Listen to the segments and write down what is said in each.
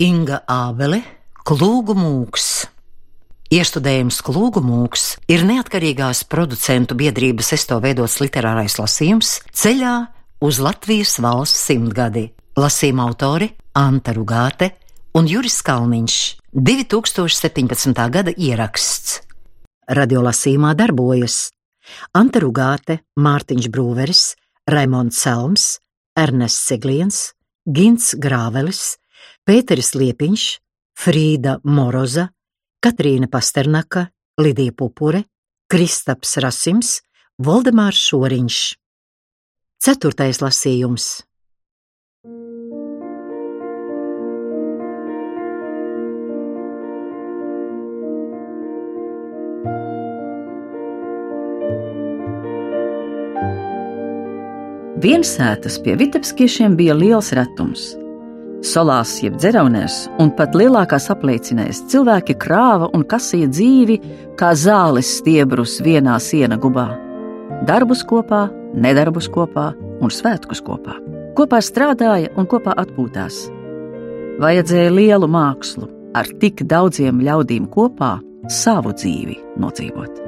Inga Ābele, Klūgu mūks. Iestudējums Klūgu mūks ir neatkarīgās producentu biedrības esto veidots literārais lasījums ceļā uz Latvijas valsts simtgadi. Lasījuma autori Anta Rugāte un Juris Kalniņš. 2017. gada ieraksts. Radiolasījumā darbojas Anta Rugāte, Mārtiņš Brūveris, Raimons Selms, Ernests Segliens, Gins Grāvelis, Pēteris Liepiņš, Frīda Moroza, Katrīna Pasternaka, Lidija Pupure, Kristaps Rasims, Voldemārs Šoriņš. Ceturtais lasījums. Viensētas pie vitepskiešiem bija liels retums. Solās, jeb dzeraunēs, un pat lielākās apliecinēs, cilvēki krāva un kasīja dzīvi kā zāles stiebrus vienā siena gubā. Darbus kopā, nedarbus kopā un svētkus kopā. Kopā strādāja un kopā atpūtās. Vajadzēja lielu mākslu, ar tik daudziem ļaudīm kopā savu dzīvi nodzīvot.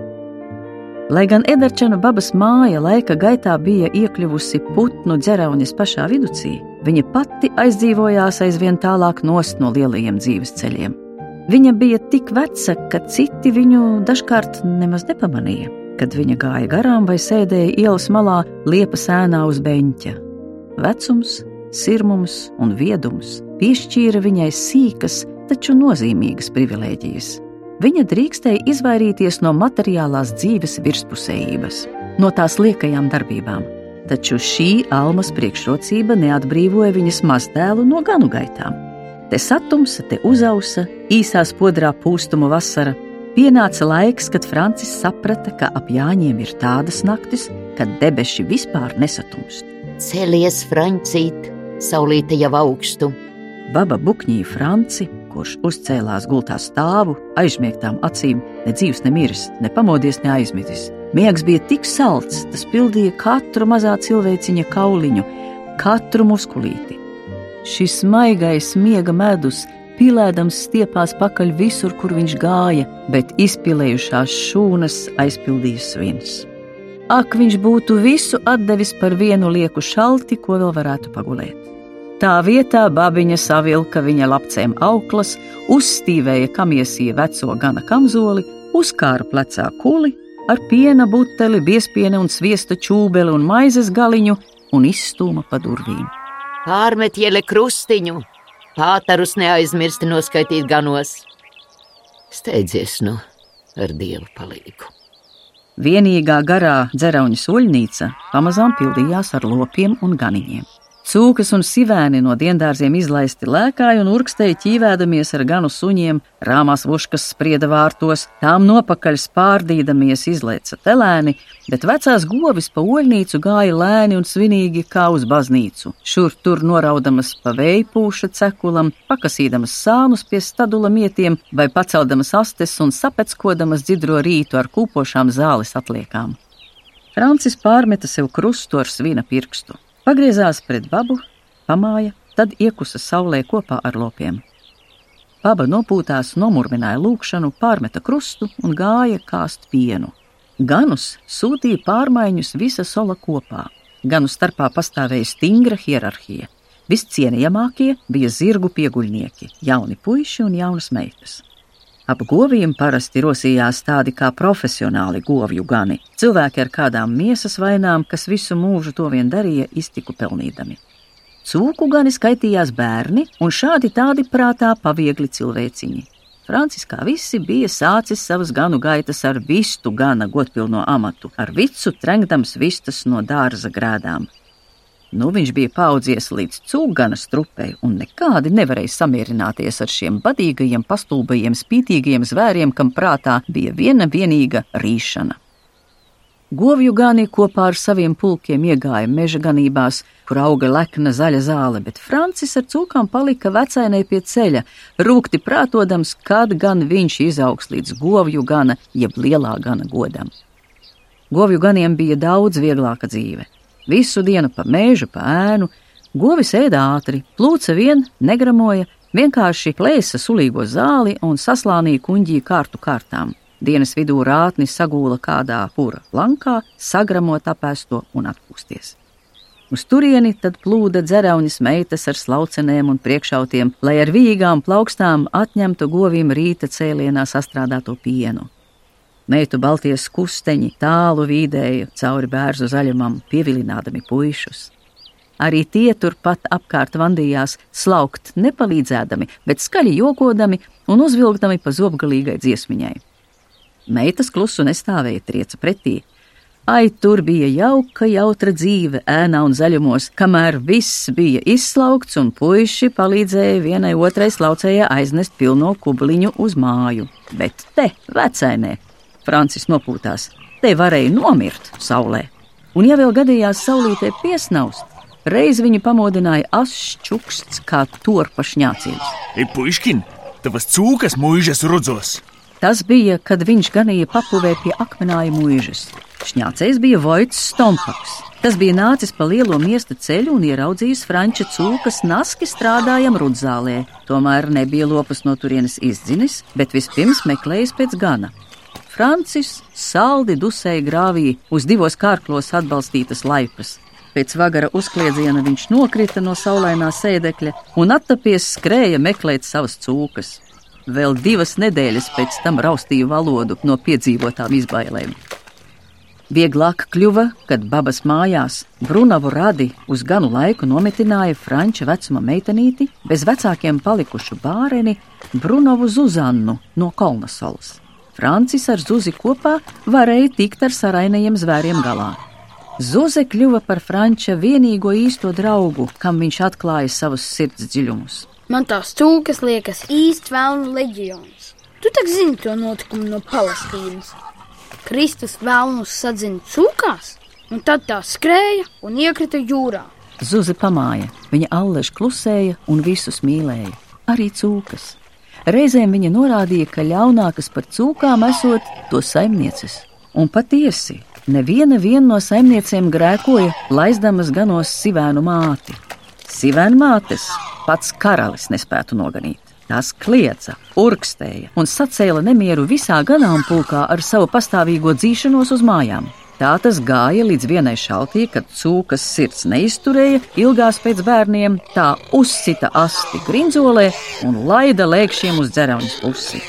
Lai gan Ederčana babas māja laika gaitā bija iekļuvusi putnu dzeraunis pašā viducī, viņa pati aizdzīvojās aizvien tālāk no lielajiem dzīves ceļiem. Viņa bija tik veca, ka citi viņu dažkārt nemaz nepamanīja, kad viņa gāja garām vai sēdēja ielas malā liepa sēnā uz beņķa. Vecums, sirmums un viedums piešķīra viņai sīkas, taču nozīmīgas privilēģijas viņa drīkstēja izvairīties no materiālās dzīves virspusējības, no tās liekajām darbībām. Taču šī almas priekšrocība neatbrīvoja viņas mazdēlu no ganu gaitām. Te satumsa, te uzausa, īsā podrā pūstumu vasara. Pienāca laiks, kad Francis saprata, ka ap Jāņiem ir tādas naktis, kad debeši vispār nesatumst. Cēlies, Francīt, saulīte jau augstu. Baba bukņīja Franci, kurš uzcēlās gultā stāvu, aizmiegtām acīm, ne dzīves, ne miris, ne pamodies, ne aizmidzis. Miegs bija tik salds, tas pildīja katru mazā cilvēciņa kauliņu, katru muskulīti. Šis maigais miega medus pilēdams stiepās pakaļ visur, kur viņš gāja, bet izpilējušās šūnas aizpildīja svins. Ak, viņš būtu visu atdevis par vienu lieku šalti, ko vēl varētu pagulēt. Tā vietā babiņa savilka viņa lapcēm auklas, uzstīvēja kamiesīja veco gana kamzoli, uzkāra plecā kuli ar piena buteli, biespiena un sviesta čūbeli un maizes galiņu un izstūma pa durvīm. Pārmet iele krustiņu, pātarus neaizmirsti noskaitīt ganos. Steidzies nu ar dievu palīgu. Vienīgā garā dzerauņa soļnīca pamazām pildījās ar lopiem un ganiņiem. Cūkas un sivēni no diendārziem izlaisti lēkāja un urkstēja ķīvēdamies ar ganu suņiem, rāmās vuškas sprieda vārtos, tām nopakaļ spārdīdamies izlaica telēni, bet vecās govis pa oļnīcu gāja lēni un svinīgi kā uz baznīcu, šur tur noraudamas pa vējpūša cekulam, pakasīdamas sānus pie stadula mietiem vai paceldamas astes un sapeckodamas dzidro rītu ar kūpošām zāles atliekām. Francis pārmeta sev krustu ar svina pirkstu. Pagriezās pret babu, pamāja, tad iekusa saulē kopā ar lopiem. Baba nopūtās, nomurmināja lūkšanu, pārmeta krustu un gāja kāst pienu. Ganus sūtīja pārmaiņus visa sola kopā. Ganu starpā pastāvēja stingra hierarhija. Viscienījamākie bija zirgu pieguļnieki, jauni puiši un jaunas meitas. Ap govīm parasti rosījās tādi kā profesionāli govju gani, cilvēki ar kādām miesas vainām, kas visu mūžu to vien darīja, iztiku pelnīdami. Cūku gani skaitījās bērni, un šādi tādi prātā paviegli cilvēciņi. Francis, kā visi, bija sācis savas ganu gaitas ar vistu gana godpilno amatu, ar vicu trengdams vistas no dārza grēdām. Nu, viņš bija paudzies līdz cūgana strupei un nekādi nevarēja samierināties ar šiem badīgajiem, pastulbajiem, spītīgajiem zvēriem, kam prātā bija viena vienīga rīšana. Govju gani kopā ar saviem pulkiem iegāja meža ganībās, kur auga lekna zaļa zāle, bet Francis ar cūkām palika vecainai pie ceļa, rūkti prātodams, kad gan viņš izaugs līdz govju gana, jeb lielā gana godam. Govju ganiem bija daudz vieglāka dzīve. Visu dienu pa mēžu, pa ēnu, govis ēda ātri, plūca vien, negramoja, Vienkārši plēsa sulīgo zāli un saslānīja kuņģī kārtu kārtām. Dienas vidū rātni sagūla kādā pura lankā, sagramot apēsto un atpūsties. Uz turieni tad plūda dzerauņas meitas ar slaucenēm un priekšautiem, lai ar vīgām plaukstām atņemtu govīm rīta cēlienā sastrādāto pienu. Meitu balties kusteņi tālu vīdēja cauri bērzu zaļumam, pievilinādami puišus. Arī tie turpat apkārt vandījās, slaukt nepalīdzēdami, bet skaļi jokodami un uzvilgdami pa zobgalīgai dziesmiņai. Meitas klusu nestāvēja trieca pretī. Ai, tur bija jauka, jautra dzīve, ēnā un zaļumos, kamēr viss bija izslaukts un puiši palīdzēja vienai otrai slaucējai aiznest pilno kubliņu uz māju. Bet te, vecainē, Francis nopūtās, te varēja nomirt saulē. Un ja vēl gadījās saulītē piesnaust, reiz viņu pamodināja asšķuksts kā torpa šņācījums. Ei, puiškin, tavas cūkas mūžas rudzos! Tas bija, kad viņš ganīja papuvē pie akmenāja mūžas. Šņācējs bija Voits Stompaks. Tas bija nācis pa lielo miesta ceļu un ieraudzījis franču cūkas naski strādājam rudzālē. Tomēr nebija lopas no turienes izdzinis, bet vispirms meklējis pēc gana. Francis saldi dusēja grāvī uz divos kārklos atbalstītas laipas. Pēc vagara uzkliedziena viņš nokrita no saulainā sēdekļa un attapies skrēja meklēt savas cūkas. Vēl divas nedēļas pēc tam raustīju valodu no piedzīvotām izbailēm. Vieglāk kļuva, kad babas mājās Brunavu radi uz ganu laiku nometināja franča vecuma meitenīti, bez vecākiem palikušu bāreni Brunavu Zuzannu no Kolnasolas. Francis ar Zuzi kopā varēja tikt ar sarainajiem zvēriem galā. Zuze kļuva par Franča vienīgo īsto draugu, kam viņš atklāja savus sirds dziļumus. Man tās cūkas liekas īsts vēlnu leģions. Tu tak zini to notikumu no Palestīnas. Kristus vēlnus sadzina cūkās, un tad tā skrēja un iekrita jūrā. Zuzi pamāja, viņa allež klusēja un visus mīlēja, arī cūkas. Reizēm viņa norādīja, ka ļaunākas par cūkām esot to saimnieces. Un patiesi, neviena no saimniecēm grēkoja, laizdamas ganos sivēnu māti. Sivēnu mātes pats karalis nespētu noganīt. Tās kliedza, urkstēja un sacēla nemieru visā ganāmpulkā ar savu pastāvīgo dzīšanos uz mājām. Tā tas gāja līdz vienai šaltī, kad cūkas sirds neizturēja, ilgās pēc bērniem, tā uzsita asti grinzolē un laida lēkšiem uz dzerauņas pusi.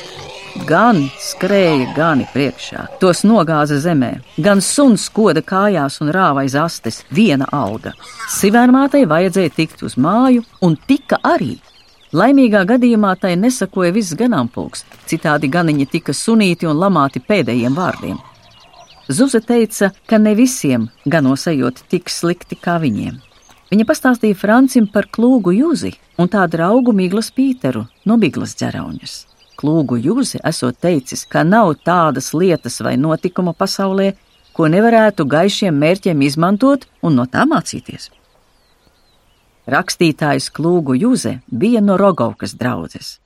Gan skrēja gani priekšā, tos nogāza zemē, gan suns koda kājās un rāva aiz astes viena alga. Sivēnmātei vajadzēja tikt uz māju, un tika arī. Laimīgā gadījumā tai nesakoja viss ganāmpulks, citādi ganiņi tika sunīti un lamāti pēdējiem vārdiem. Zuze teica, ka ne visiem ganosējot tik slikti kā viņiem. Viņa pastāstīja Francim par klūgu jūzi un tā draugu Miglas Pīteru no Miglas ģerauņas. Klūgu jūzi esot teicis, ka nav tādas lietas vai notikuma pasaulē, ko nevarētu gaišiem mērķiem izmantot un no tā mācīties. Rakstītājs Klūgu Jūze bija no Rogovkas draudzes.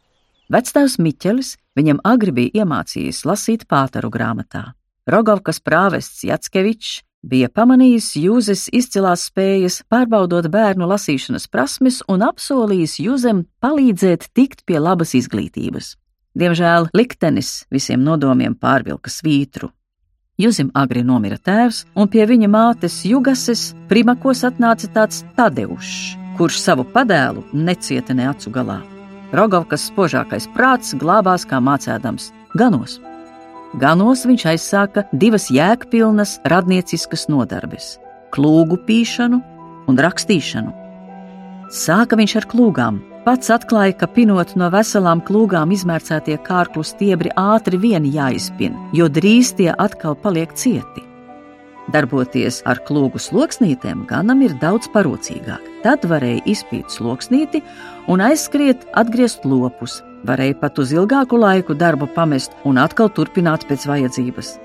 Vecstāvs Miķelis viņam agri bija iemācījis lasīt pātaru grāmatā. Rogovkas prāvests Jackevičs bija pamanījis Jūzes izcilās spējas, pārbaudot bērnu lasīšanas prasmes un apsolījis Jūzem palīdzēt tikt pie labas izglītības. Diemžēl liktenis visiem nodomiem pārvilka svītru. Juzim agri nomira tēvs, un pie viņa mātes Jugases primakos atnāca tāds Tadeušs, kurš savu padēlu necieta ne acu galā. Rogovkas spožākais prāts glābās kā mācēdams ganos. Ganos viņš aizsāka divas jēgpilnas radnieciskas nodarbes - klūgu pīšanu un rakstīšanu. Sāka viņš ar klūgām, Pats atklāja, ka pinot no veselām klūgām izmērcētie kārklu stiebri ātri vien jāizpina, jo drīz tie atkal paliek cieti. Darboties ar klūgu sloksnītēm ganam ir daudz parocīgāk. Tad varēja izpīt sloksnīti un aizskriet, atgriezt lopus. Varēja pat uz ilgāku laiku darbu pamest un atkal turpināt pēc vajadzības.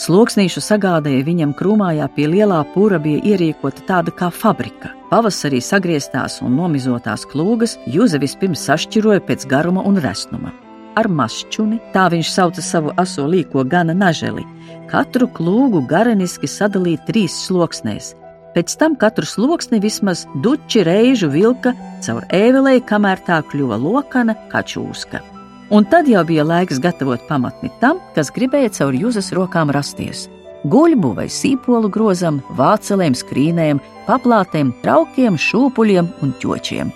Sloksnīšu sagādēja viņam krūmājā pie lielā pūra bija ierīkota tāda kā fabrika. Pavasarī sagrieztās un nomizotās klūgas Juze vispirms sašķiroja pēc garuma un resnuma. Ar mašķuni, tā viņš sauca savu aso līko gana naželi, katru klūgu gareniski sadalīja trīs sloksnēs. Pēc tam katru sloksni vismaz duči reižu vilka caur ēvelei, kamēr tā kļuva lokana kā čūska. Un tad jau bija laiks gatavot pamatni tam, kas gribēja caur jūzas rokām rasties. Guļbu vai sīpolu grozam, vācelēm, skrīnēm, paplātēm, traukiem, šūpuļiem un ķočiem.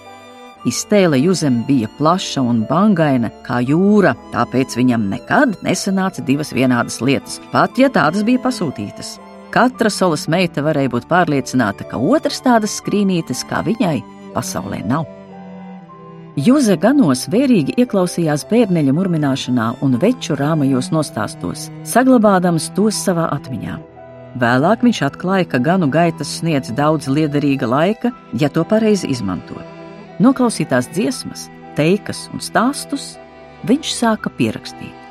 Iztēle Juzem bija plaša un bangaina kā jūra, tāpēc viņam nekad nesanāca divas vienādas lietas, pat ja tādas bija pasūtītas. Katra solas meita varēja būt pārliecināta, ka otrs tādas skrīnītes kā viņai pasaulē nav. Juze ganos vērīgi ieklausījās bērneļa murmināšanā un veču rāmajos nostāstos, saglabādams tos savā atmiņā. Vēlāk viņš atklāja, ka ganu gaitas sniedz daudz liederīga laika, ja to pareizi izmanto. Noklausītās dziesmas, teikas un stāstus viņš sāka pierakstīt.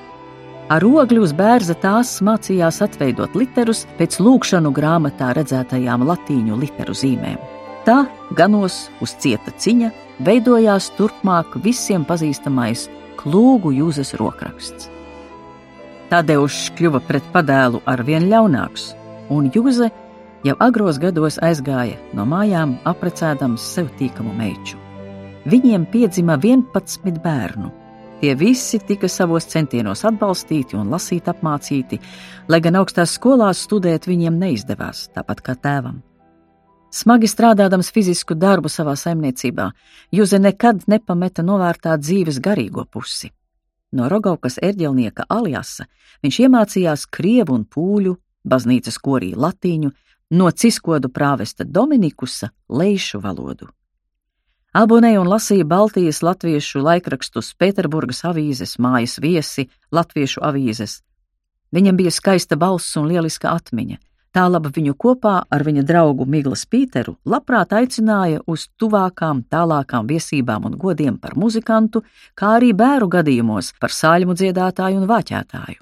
Ar ogļu uz bērza tās mācījās atveidot literus pēc lūkšanu grāmatā redzētajām latīņu literu zīmēm. Tā ganos uz cieta ciņa veidojās turpmāk visiem pazīstamais klūgu jūzes rokraksts. Tadeušs kļuva pret padēlu ar vien ļaunāks, un jūze jau agros gados aizgāja no mājām, aprecēdams sev tīkamu meiču. Viņiem piedzima 11 bērnu, Tie visi tika savos centienos atbalstīti un lasīt apmācīti, lai gan augstās skolās studēt viņiem neizdevās, tāpat kā tēvam. Smagi strādādams fizisku darbu savā saimniecībā, Juze nekad nepameta novērtāt dzīves garīgo pusi. No Rogaukas erģelnieka Aljasa viņš iemācījās krievu un pūļu, baznīcas korī latīņu, no ciskodu prāvesta Dominikusa leišu valodu. Abonēja un lasīja Baltijas latviešu laikrakstus, Pēterburgas avīzes, mājas viesi, latviešu avīzes. Viņam bija skaista balss un lieliska atmiņa. Tā laba viņu kopā ar viņa draugu Miglas Pīteru labprāt aicināja uz tuvākām, tālākām viesībām un godiem par muzikantu, kā arī bēru gadījumos par sāļmu dziedātāju un vāķētāju.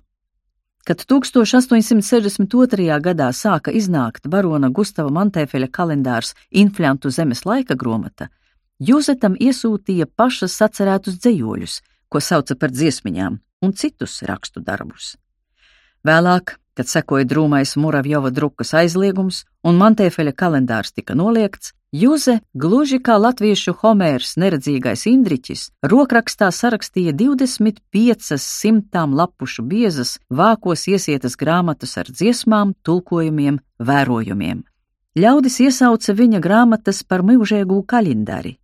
Kad 1862. gadā sāka iznākt barona Gustava Mantēfeļa kalendārs Inflantu zemes laika gromata, Jūzetam iesūtīja pašas sacerētus dzējoļus, ko sauca par dziesmiņām, un citus rakstu darbus. Vēlāk, kad sekoja drūmais Muravjova drukas aizliegums un Mantēfeļa kalendārs tika noliegts, Juze, gluži kā latviešu Homērs neredzīgais Indriķis, rokrakstā sarakstīja 25 simtām lapušu biezas, vākos iesietas grāmatas ar dziesmām, tulkojumiem, vērojumiem. Ļaudis iesauca viņa grāmatas par mūžēgu kalendāri,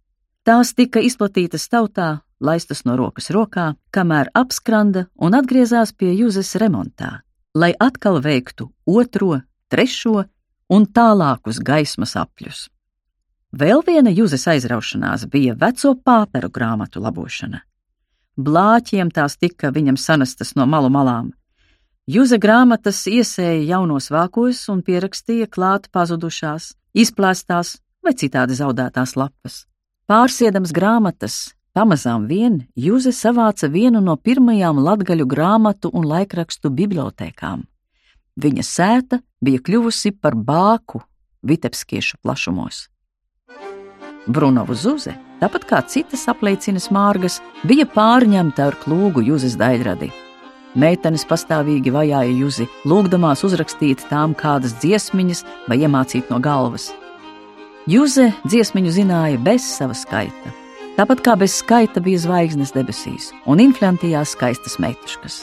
Tās tika izplatītas tautā, laistas no rokas rokā, kamēr apskranda un atgriezās pie jūzes remontā, lai atkal veiktu otro, trešo un tālākus gaismas apļus. Vēl viena jūzes aizraušanās bija veco pāperu grāmatu labošana. Blāķiem tās tika viņam sanastas no malu malām. Jūze grāmatas iesēja jaunos vākos un pierakstīja klāt pazudušās, izplēstās vai citādi zaudētās lapas. Pārsiedams grāmatas, pamazām vien Jūze savāca vienu no pirmajām latgaļu grāmatu un laikrakstu bibliotēkām. Viņa sēta bija kļuvusi par bāku vitepskiešu plašumos. Brunovu Zuze, tāpat kā citas apliecinas mārgas, bija pārņemta ar klūgu Jūzes daļradi. Meitenes pastāvīgi vajāja Juzi, lūgdamās uzrakstīt tām kādas dziesmiņas vai iemācīt no galvas. Juze dziesmiņu zināja bez sava skaita, tāpat kā bez skaita bija zvaigznes debesīs un inflantījās skaistas meituškas.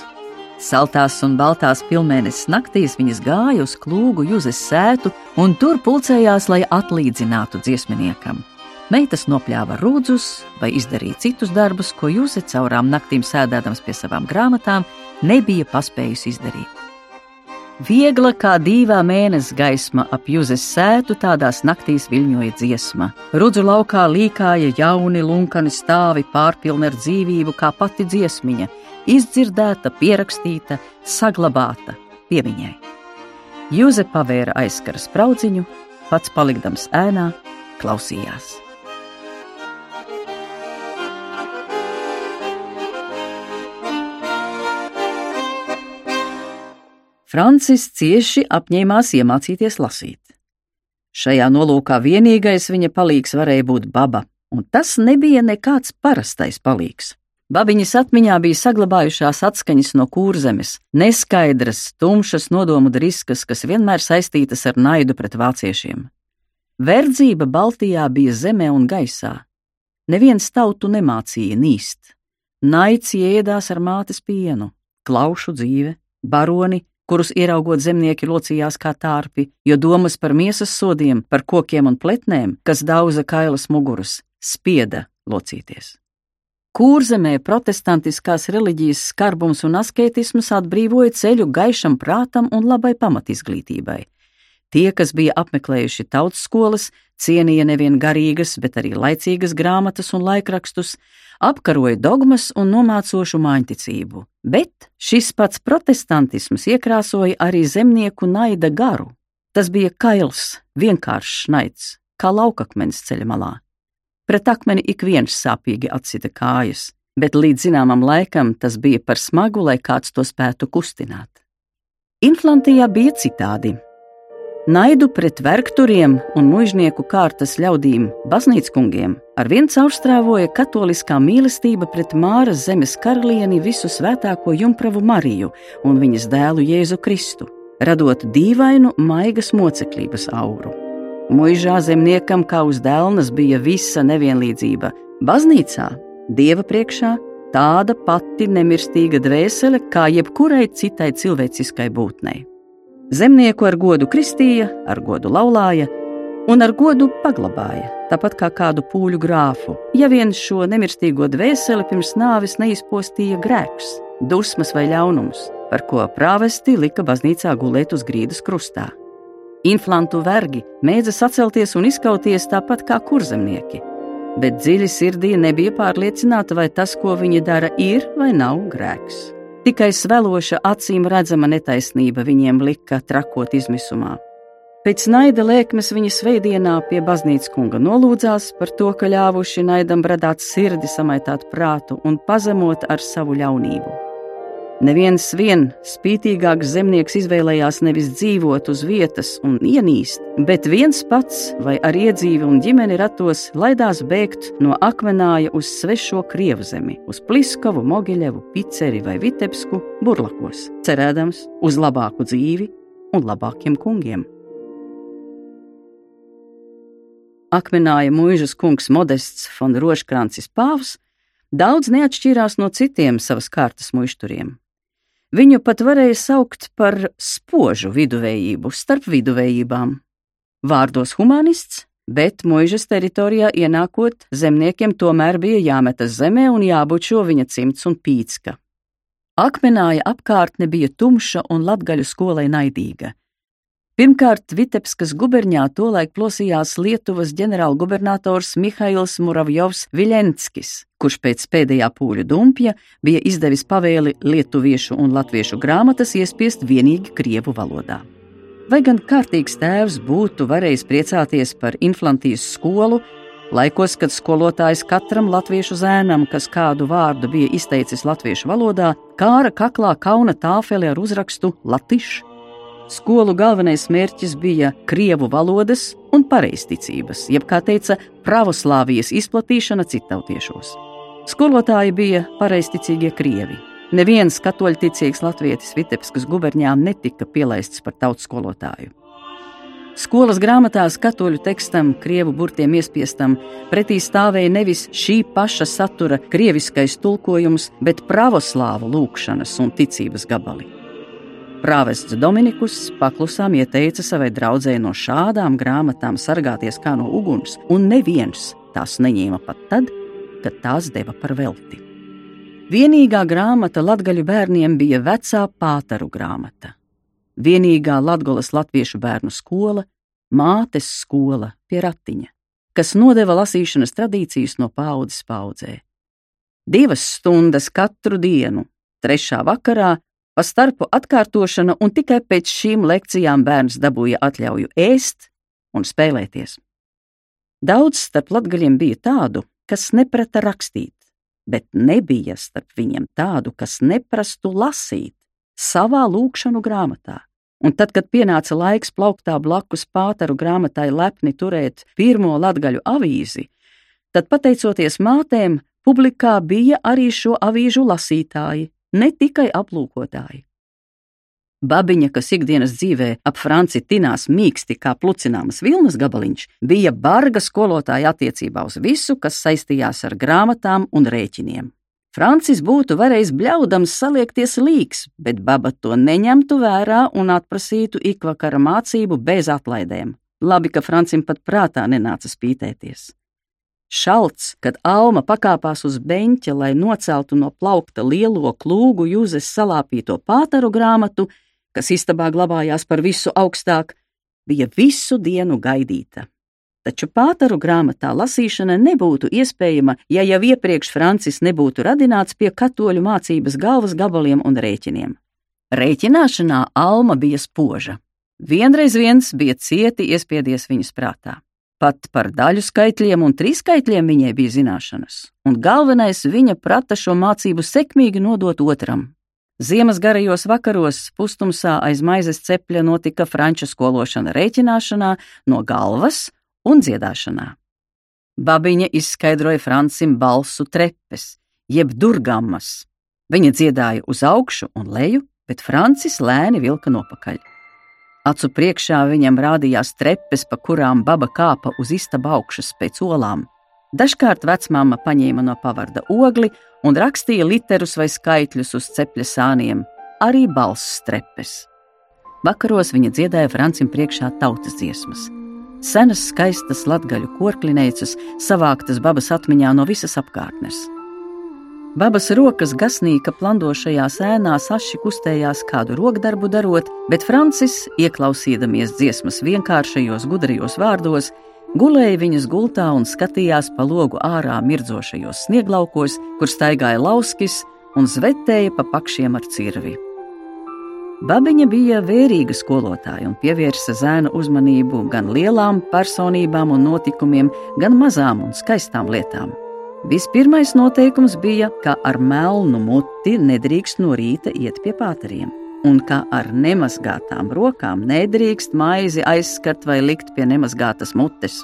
Saltās un baltās pilnmēnesis naktīs viņas gāja uz klūgu Juzes sētu un tur pulcējās, lai atlīdzinātu dziesminiekam. Meitas nopļāva rūdzus vai izdarīja citus darbus, ko Juze caurām naktīm sēdēdams pie savām grāmatām nebija paspējusi izdarīt. Viegla kā dīvā mēnesis gaisma ap jūzes sētu, tādās naktīs viļņoja dziesma. Rudzu laukā līkāja jauni lunkani stāvi pārpilni ar dzīvību, kā pati dziesmiņa, izdzirdēta, pierakstīta, saglabāta piemiņai. Jūze pavēra aizskaras spraudziņu, pats palikdams ēnā, klausījās. Francis cieši apņēmās iemācīties lasīt. Šajā nolūkā vienīgais viņa palīgs varēja būt baba, un tas nebija nekāds parastais palīgs. Babiņas atmiņā bija saglabājušās atskaņas no kūrzemes, neskaidras, tumšas nodomu driskas, kas vienmēr saistītas ar naidu pret vāciešiem. Verdzība Baltijā bija zemē un gaisā. Neviens tautu nemācīja nīst. Naids ēdās ar mātes pienu, klaušu dzīve, baroni, kurus ieraugot zemnieki locījās kā tārpi, jo domas par miesas sodiem, par kokiem un pletnēm, kas dauza kailas muguras, spieda locīties. Kūrzemē protestantiskās reliģijas skarbums un asketisms atbrīvoja ceļu gaišam prātam un labai pamatizglītībai. Tie, kas bija apmeklējuši tautas skolas, cienīja nevien garīgas, bet arī laicīgas grāmatas un laikrakstus, apkaroja dogmas un nomācošu māņticību, bet šis pats protestantisms iekrāsoja arī zemnieku naida garu. Tas bija kails, vienkāršs naids, kā laukakmens ceļa malā. Pret akmeni ik viens sāpīgi atsita kājas, bet līdz zināmam laikam tas bija par smagu, lai kāds to spētu kustināt. Inflantijā bija citādi. Naidu pret vergturiem un mužnieku kārtas ļaudīm, baznīckungiem, ar vien caurstrāvoja katoliskā mīlestība pret Māras zemes karalieni visu svētāko jumpravu Mariju un viņas dēlu Jēzu Kristu, radot dīvainu maigas moceklības auru. Mūžā zemniekam kā uz dēlnas bija visa nevienlīdzība. Baznīcā, dieva priekšā, tāda pati nemirstīga dvēsele kā jebkurai citai cilvēciskai būtnei. Zemnieku ar godu kristīja, ar godu laulāja un ar godu paglabāja, tāpat kā kādu pūļu grāfu, ja vien šo nemirstīgo dvēseli pirms nāves neizpostīja grēks, dusmas vai ļaunums, par ko prāvesti lika baznīcā gulēt uz grīdas krustā. Inflantu vergi mēdza sacelties un izkauties tāpat kā kurzemnieki, bet dziļi sirdī nebija pārliecināta, vai tas, ko viņi dara, ir vai nav grēks. Tikai sveloša acīm redzama netaisnība viņiem lika trakot izmisumā. Pēc naida lēkmes viņa sveidienā pie baznīcas kunga nolūdzās par to, ka ļāvuši naidam bradāt sirdi, samaitāt prātu un pazemot ar savu ļaunību. Neviens vien spītīgāks zemnieks izvēlējās nevis dzīvot uz vietas un ienīst, bet viens pats vai ar iedzīvi un ģimeni ratos laidās bēgt no akmenāja uz svešo krievu zemi, uz Pliskavu, Mogiļevu, Piceri vai Vitebsku burlakos, cerēdams uz labāku dzīvi un labākiem kungiem. Akmenāja mūžas kungs Modests von Roškrāncis Pāvs daudz neatšķīrās no citiem savas kārtas mušturiem. Viņu pat varēja saukt par spožu viduvējību starp viduvējībām. Vārdos humanists, bet mūžas teritorijā ienākot, zemniekiem tomēr bija jāmetas zemē un jābučo viņa cimds un pīcka. Akmenāja apkārtne bija tumša un latgaļu skolai naidīga. Pirmkārt, Vitebskas guberņā tolaik plosījās Lietuvas ģenerālgubernators Mihails Muravjovs Viļenskis, kurš pēc pēdējā pūļu dumpja bija izdevis pavēli lietuviešu un latviešu grāmatas iespiest vienīgi krievu valodā. Vai gan kārtīgs tēvs būtu varējis priecāties par inflantijas skolu, laikos, kad skolotājs katram latviešu zēnam, kas kādu vārdu bija izteicis latviešu valodā, kāra kaklā kauna tāfeli ar uzrakstu Latviešu? Skolu galvenais mērķis bija krievu valodas un pareizticības, jeb, kā teica, pravoslāvijas izplatīšana citautiešos. Skolotāji bija pareizticīgie krievi. Neviens katoļticīgs latvietis Vitebskas guberņā netika pielaists par tautas skolotāju. Skolas grāmatās katoļu tekstam, krievu burtiem iespiestam, pretī stāvēja nevis šī paša satura krieviskais tulkojums, bet pravoslāvu lūkšanas un ticības gabali. Prāvests Dominikus paklusām ieteica savai draudzēji no šādām grāmatām sargāties kā no uguns, un neviens tās neņēma pat tad, kad tās deva par velti. Vienīgā grāmata latgaļu bērniem bija vecā pātaru grāmata. Vienīgā latgolas latviešu bērnu skola, mātes skola pie ratiņa, kas nodeva lasīšanas tradīcijas no paudzes paudzē. Divas stundas katru dienu, trešā vakarā Pa starpu atkārtošana, un tikai pēc šīm lekcijām bērns dabūja atļauju ēst un spēlēties. Daudz starp latgaļiem bija tādu, kas neprata rakstīt, bet nebija starp viņiem tādu, kas neprastu lasīt savā lūkšanu grāmatā. Un tad, kad pienāca laiks plauktā blakus pātaru grāmatai lepni turēt pirmo latgaļu avīzi, tad, pateicoties mātēm, publikā bija arī šo avīžu lasītāji, ne tikai aplūkotāji. Babiņa, kas ikdienas dzīvē ap Franci tinās mīksti kā plucināmas vilnas gabaliņš, bija barga skolotāja attiecībā uz visu, kas saistījās ar grāmatām un rēķiniem. Francis būtu varējis bļaudams saliekties līks, bet baba to neņemtu vērā un atprasītu ikvakara mācību bez atlaidēm. Labi, ka Francim pat prātā nenāca spītēties. Šalts, kad Alma pakāpās uz beņķa, lai noceltu no plaukta lielo klūgu jūzes salāpīto pātaru grāmatu, kas istabā glabājās par visu augstāk, bija visu dienu gaidīta. Taču pātaru grāmatā lasīšana nebūtu iespējama, ja jau iepriekš Francis nebūtu radināts pie katoļu mācības galvas gabaliem un rēķiniem. Rēķināšanā Alma bija spoža. Vienreiz viens bija cieti iespiedies viņas prātā. Pat par daļu skaitļiem un trīskaitļiem viņai bija zināšanas, un galvenais viņa prata šo mācību sekmīgi nodot otram. Ziemas garajos vakaros pustumsā aiz maizes cepļa notika franču skološana rēķināšanā no galvas un dziedāšanā. Babiņa izskaidroja Francim balsu trepes, jeb durgammas. Viņa dziedāja uz augšu un leju, bet Francis lēni vilka nopakaļ. Acu priekšā viņam rādījās trepes, pa kurām baba kāpa uz istaba augšas pēc olām. Dažkārt vecmāma paņēma no pavarda ogli un rakstīja literus vai skaitļus uz cepļa sāniem, arī balss trepes. Vakaros viņa dziedāja Francim priekšā tautas dziesmas. Senas, skaistas latgaļu korklinēcas savāktas babas atmiņā no visas apkārtnes. Babas rokas gasnīka plandošajā sēnā saši kustējās kādu rokdarbu darot, bet Francis, ieklausīdamies dziesmas vienkāršajos gudrajos vārdos, gulēja viņas gultā un skatījās pa logu ārā mirdzošajos snieglaukos, kur staigāja lauskis un zvetēja pa pakšiem ar cirvi. Babiņa bija vērīga skolotāja un pievērsa zēna uzmanību gan lielām personībām un notikumiem, gan mazām un skaistām lietām. Vispirmais noteikums bija, ka ar melnu muti nedrīkst no rīta iet pie pāteriem, un ka ar nemazgātām rokām nedrīkst maizi aizskart vai likt pie nemazgātas mutes.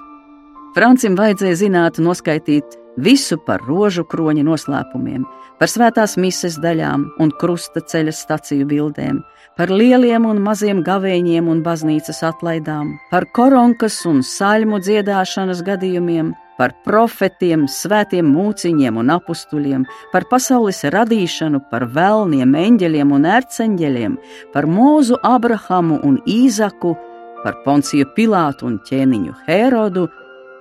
Francim vajadzēja zināt, noskaitīt visu par rožu kroņa noslēpumiem, par svētās mises daļām un krusta ceļa staciju bildēm, par lieliem un maziem gavēņiem un baznīcas atlaidām, par koronkas un saļmu dziedāšanas gadījumiem, par profetiem, svētiem mūciņiem un apstuļiem, par pasaules radīšanu, par vēlniem, eņģeļiem un ērceņģeļiem, par mūzu Abrahamu un Īzaku, par Ponciju Pilātu un ķēniņu Herodu,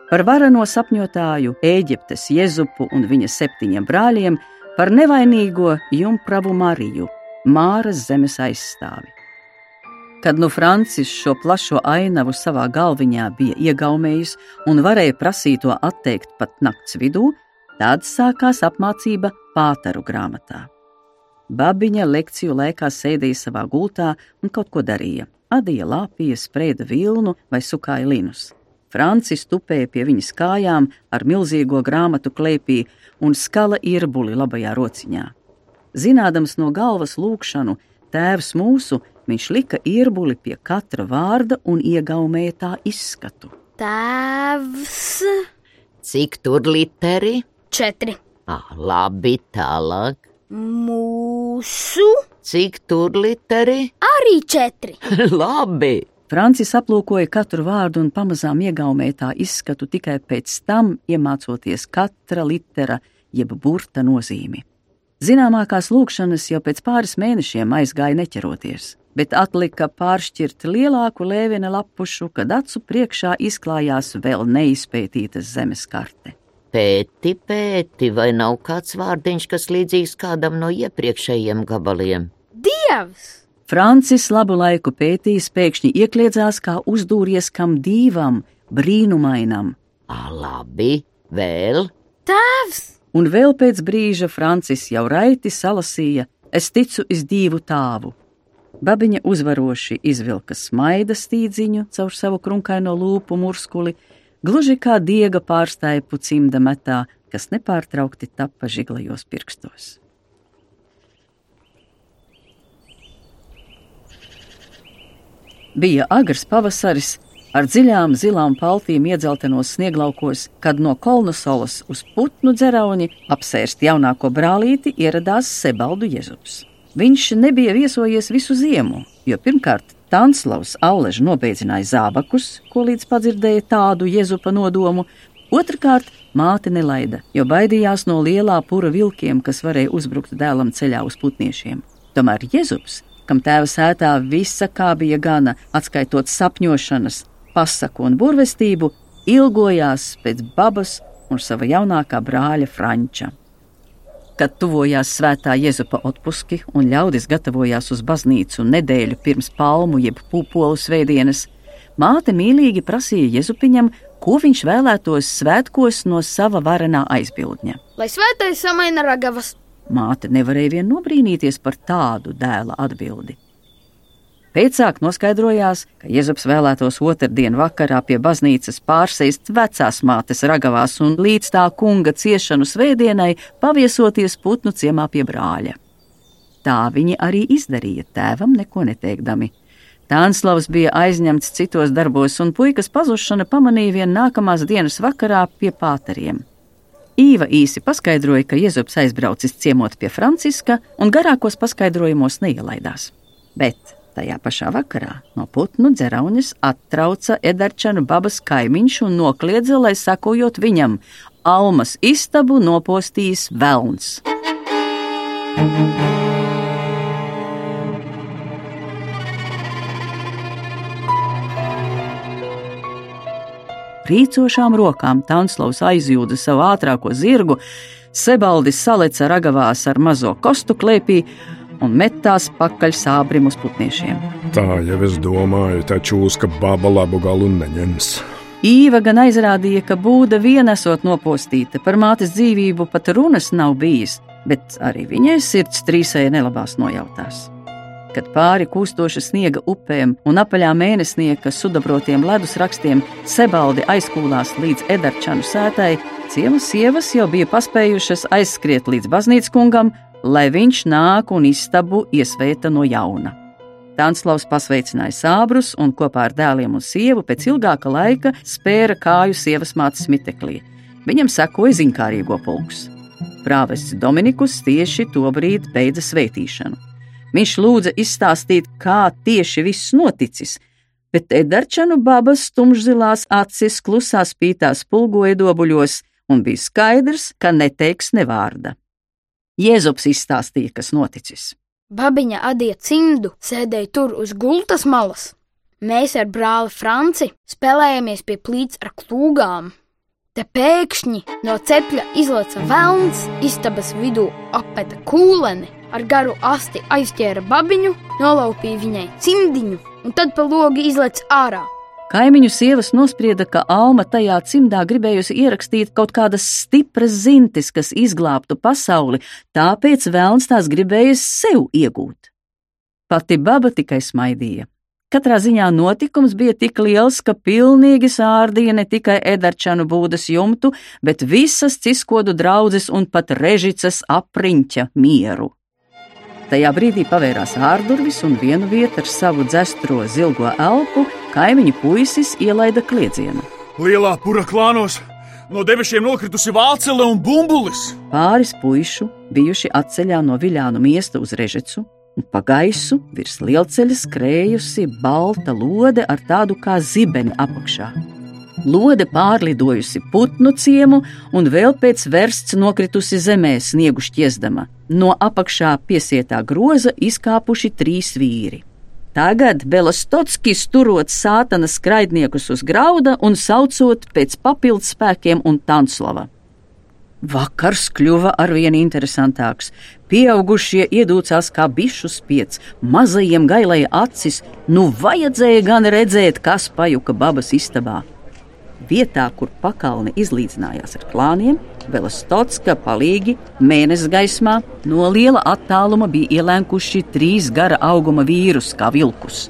par varano sapņotāju Ēģiptes Jezupu un viņa septiņiem brāļiem, par nevainīgo Jumpravu Mariju, Māras zemes aizstāvi. Kad nu Francis šo plašo ainavu savā galviņā bija iegaumējis un varēja prasīt to atteikt pat nakts vidū, tad sākās apmācība pātaru grāmatā. Babiņa lekciju laikā sēdēja savā gultā un kaut ko darīja. Adīja lāpīja, spreida vilnu vai sukāja linus. Francis tupēja pie viņas kājām ar milzīgo grāmatu klēpī un skala irbuli labajā rociņā. Zinādams no galvas lūkšanu, Tēvs mūsu, viņš lika irbuli pie katra vārda un iegaumēja tā izskatu. Tēvs, Cik tur literi? četri, Ah, labi, tālāk. mūsu, Cik tur literi? arī četri. labi. Francis aplūkoja katru vārdu un pamazām iegaumēja tā izskatu tikai pēc tam, iemācoties katra litera jeb burta nozīmi. Zināmākās lūkšanas jau pēc pāris mēnešiem aizgāja neķeroties, bet atlika pāršķirt lielāku lēviena lapušu, kad acu priekšā izklājās vēl neizpētītas zemes karte. Pēti, pēti, vai nav kāds vārdiņš, kas līdzīgs kādam no iepriekšējiem gabaliem? Dievs! Francis labu laiku pētījis, pēkšņi iekļiedzās kā uzdūries kam dīvam, brīnumainam, Ah, labi, vēl. Tēvs! Un vēl pēc brīža Francis jau raiti salasīja: Es ticu iz divu tāvu. Babiņa uzvaroši izvilka smaida stīdziņu caur savu krunkaino lūpu murskuli, gluži kā diega pārstāja pucimda metā, kas nepārtraukti tappa žiglajos pirkstos. Bija agrs pavasaris, ar dziļām zilām paltīm iedzeltenos snieglaukos, kad no Kolnosolas uz putnu dzerauni apsērst jaunāko brālīti ieradās Sebaldu Jezups. Viņš nebija viesojies visu ziemu, jo pirmkārt Tanslavs Auleža nobeidzināja zābakus, ko līdz padzirdēja tādu Jezupa nodomu, otrkārt māte nelaida, jo baidījās no lielā pura vilkiem, kas varēja uzbrukt dēlam ceļā uz putniešiem. Tomēr Jezups, kam tēva sētā visa kā bija gana, atskaitot sapņošanas, pasaku un burvestību, ilgojās pēc babas un sava jaunākā brāļa Franča. Kad tuvojās svētā Jēzupa otpuski un ļaudis gatavojās uz baznīcu nedēļu pirms palmu jeb pupolu svētdienas, māte mīlīgi prasīja Jēzupiņam, ko viņš vēlētos svētkos no sava varenā aizbildņa. Lai svētais samaina ragavas, Māte nevarēja vien nobrīnīties par tādu dēla atbildi. Pēcāk noskaidrojās, ka Jēzus vēlētos otrdienu vakarā pie baznīcas pārsēst vecās mātes ragavās un līdz tā kunga ciešanu svētdienai paviesoties putnu ciemā pie brāļa. Tā viņi arī izdarīja, tēvam neko neteikdami. Tānslavs bija aizņemts citos darbos, un puikas pazušana pamanīja vien nākamās dienas vakarā pie pāteriem. Īva īsi paskaidroja, ka Jēzus aizbraucis ciemot pie Franciska un garākos paskaidrojumos neielaidās. Bet Tajā pašā vakarā no putnu dzerauņas attrauca Edarčanu babas kaimiņš un nokliedza, lai sakojot viņam, Almas istabu nopostījis velns. Rīcošām rokām Tanslavs aizjūda savu ātrāko zirgu, Sebaldis saleca ragavās ar mazo kostu klēpī un metās pakaļ sābrim uz putniešiem. Tā jau es domāju, taču uzka baba labu galu neņems. Īva gan aizrādīja, ka būda viena esot nopostīta, par mātes dzīvību pat runas nav bijis, bet arī viņai sirds trīsēja nelabās nojautās. Kad pāri kūstoša sniega upēm un apaļā mēnesnieka sudabrotiem ledus rakstiem Sebaldi aizkūlās līdz Edarčanu sētai, ciemas sievas jau bija paspējušas aizskriet līdz baznīcas kungam, lai viņš nāk un istabu iesvēta no jauna. Tanslavs pasveicināja sābrus un kopā ar dēliem un sievu pēc ilgāka laika spēra kāju sievas mātes miteklī. Viņam sekoja zinkārīgo pulks. Prāvests Dominikus tieši to brīdi beidza svētīšanu. Viņš lūdza izstāstīt, kā tieši viss noticis, bet Edarčanu babas tumšzilās acis klusā spītā spulgoja dobuļos, un bija skaidrs, ka neteiks ne Jēzus izstāstīja, kas noticis. babiņa adīja cimdu, sēdēja tur uz gultas malas. Mēs ar brāli Franci spēlējāmies pie plīts ar klūgām. Te pēkšņi no cepļa izlaica velns, istabas vidū apeta kūleni, ar garu asti aizķēra babiņu, nolaupīja viņai cimdiņu un tad pa logi izlaica ārā. Kaimiņu sievas nosprieda, ka Alma tajā cimdā gribējusi ierakstīt kaut kādas stipras zintis, kas izglābtu pasauli, tāpēc vēlns tās gribējis sev iegūt. Pati baba tikai smaidīja. Katrā ziņā notikums bija tik liels, ka pilnīgi sārdīja ne tikai Edarčanu būdas jumtu, bet visas ciskodu draudzes un pat režicas apriņķa mieru. Tajā brīdī pavērās ārdurvis un vienu vietu ar savu dzestro zilgo elpu kaimiņu puisis ielaida kliedzienu. Lielā pura klānos no debesīm nokritusi vācele un bumbulis. Pāris puišu bijuši atceļā no viļānu miesta uz režecu, un pa gaisu virs lielceļa skrējusi balta lode ar tādu kā zibeni apakšā. Lode pārlidojusi putnu ciemu un vēl pēc versts nokritusi zemē sniegu šķiezdama. No apakšā piesietā groza izkāpuši trīs vīri. Tagad Belostotskis turot sātana skraidniekus uz grauda un saucot pēc papildus spēkiem un Tanslava. Vakars kļuva arvien interesantāks. Pieaugušie iedūcās kā bišu spiedz, mazajiem gailēja acis, nu vajadzēja gan redzēt, kas pajuka babas istabā. Vietā, kur pakalni izlīdzinājās ar klāniem, Belostotska palīgi mēnesis gaismā no liela attāluma bija ielēkuši trīs gara auguma vīrus kā vilkus.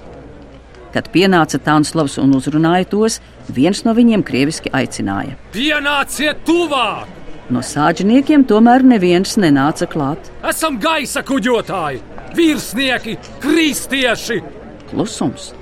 Kad pienāca Tānslavs un uzrunāja tos, viens no viņiem krieviski aicināja. Pienāciet tuvāk! No sāģiniekiem tomēr neviens nenāca klāt. Esam gaisa kuģotāji, virsnieki, kristieši! Klusums.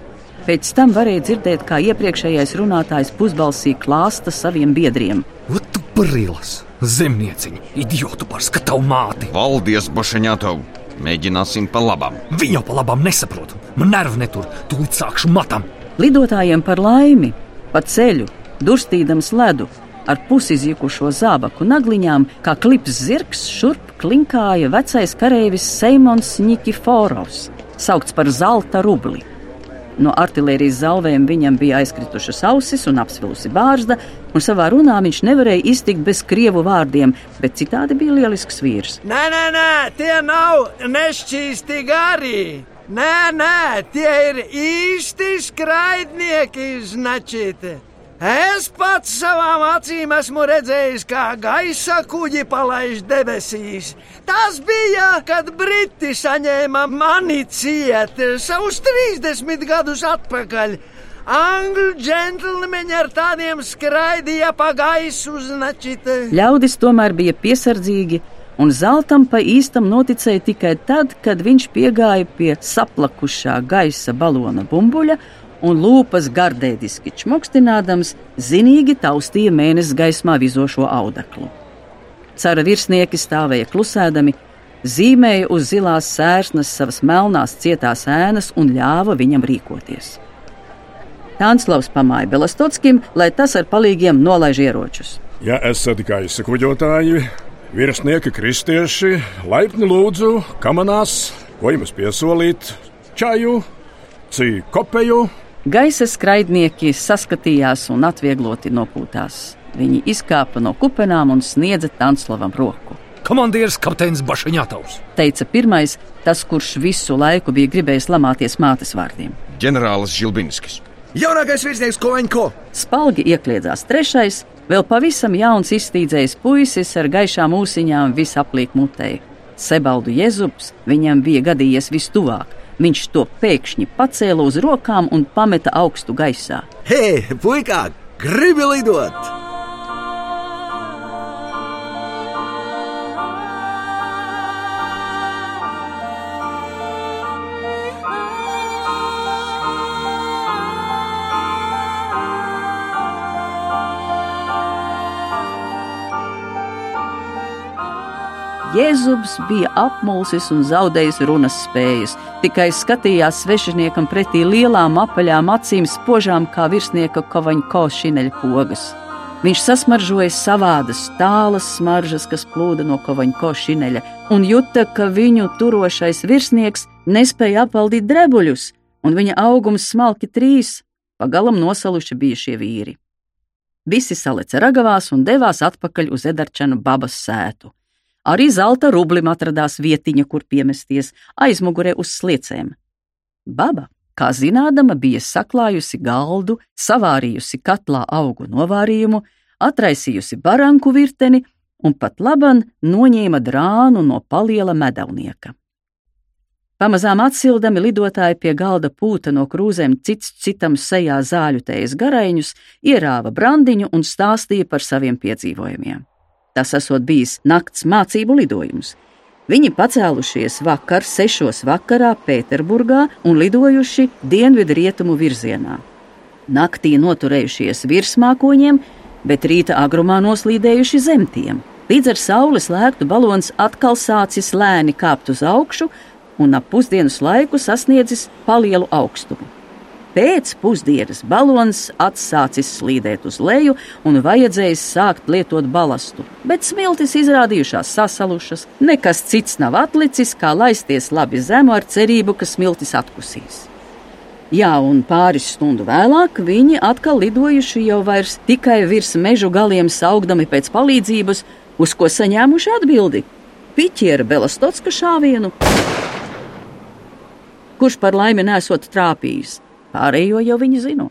Pēc tam varēja dzirdēt, kā iepriekšējais runātājs pusbalsī klāsta saviem biedriem. Ot, tu brīlis! Zemnieciņi, idiotu par skatu māti! Paldies, Bašaņātav! Mēģināsim pa labam. Viņu pa labam nesaprotu. Man nervi netur, tūlīt sākšu matam. Lidotājiem par laimi, pa ceļu, durstīdams ledu, ar pusizjukušo zābaku nagliņām, kā klips zirgs, šurp klinkāja vecais kareivis Seimons Nikiforovs, saukts par zelta rubli. No artērijas zalvēm viņam bija aizkritušas ausis un apsvilusi bārzda, un savā runā viņš nevarēja iztikt bez krievu vārdiem, bet citādi bija lielisks vīrs. Nē, nē, nē, tie nav nešķīsti gari. Nē, nē, tie ir īsti skraidnieki, značīti. Es pats savām acīm esmu redzējis, kā gaisa kuģi palaiž debesīs. Tas bija, kad Briti saņēma mani ciet savus 30 gadus atpakaļ. Angļu džentlmeņi ar tādiem skraidīja pa gaisu značite. Ļaudis tomēr bija piesardzīgi, un zeltam pa īstam noticēja tikai tad, kad viņš piegāja pie saplakušā gaisa balona bumbuļa un lūpas gardēdiski čmokstinādams, zinīgi taustīja mēnesis gaismā vizošo audeklu. Cara virsnieki stāvēja klusēdami, zīmēja uz zilās sērsnes savas melnās cietās ēnas un ļāva viņam rīkoties. Tānslavs pamāja Belastotskim, lai tas ar palīgiem nolaiž ieročus. Ja esat gaisa kuģotāji, virsnieki kristieši, laipni lūdzu, kamanās, ko jums piesolīt, čaju, cī kopeju, Gaisa skraidnieki saskatījās un atviegloti nopūtās. Viņi izkāpa no kupenām un sniedza Tanslavam roku. Komandieris kapteinis Bašaņātaus, teica pirmais, tas, kurš visu laiku bija gribējis lamāties mātes vārdiem. Ģenerālis Žilbinskis. Jaunākais virsnieks Kovaņko! Spalgi iekļiedzās trešais, vēl pavisam jauns iztīdzējis puisis ar gaišām ūsiņām visaplīk mutei. Sebaldu Jezubs viņam bija gadījies vistuvāk. Viņš to pēkšņi pacēla uz rokām un pameta augstu gaisā. Hei, puikā, gribi lidot! Jēzubs bija apmulsis un zaudējis runas spējas, tikai skatījās svešiniekam pretī lielām apaļām acīm, spožām kā virsnieka kovaņko šineļa pogas. Viņš sasmaržoja savādas tālas smaržas, kas plūda no kovaņko šineļa, un juta, ka viņu turošais virsnieks nespēja apvaldīt drebuļus, un viņa augums smalki trīs, pagalam nosaluši bija šie vīri. Visi saleca ragavās un devās atpakaļ uz Edarčanu babas sētu. Arī zelta rublim atradās vietiņa, kur piemesties, aizmugurē uz sliecēm. Baba, kā zinādama, bija saklājusi galdu, savārījusi katlā augu novārījumu, atraisījusi baranku virteni un pat laban noņēma drānu no paliela medavnieka. Pamazām atsildami lidotāji pie galda pūta no krūzēm cits citam sejā zāļutējas garaiņus, ierāva brandiņu un stāstīja par saviem piedzīvojumiem. Tas esot bijis nakts mācību lidojums. Viņi pacēlušies vakar, sešos vakarā Pēterburgā un lidojuši dienvidu rietumu virzienā. Naktī noturējušies virs mākoņiem, bet rīta agrumā noslīdējuši zem tiem. Līdz ar saules lēktu balons atkal sācis lēni kāpt uz augšu un ap pusdienas laiku sasniedzis palielu augstumu. Pēc pusdienas balons atsācis slīdēt uz leju un vajadzējis sākt lietot balastu, bet smiltis izrādījušās sasalušas. Nekas cits nav atlicis, kā laisties labi zemu ar cerību, ka smiltis atkusīs. Jā, un pāris stundu vēlāk viņi atkal lidojuši jau vairs tikai virs mežu galiem saugdami pēc palīdzības, uz ko saņēmuši atbildi - piķiera Belastotska šāvienu, kurš par laimi nesot trāpījis. Pārējo jau viņi zina.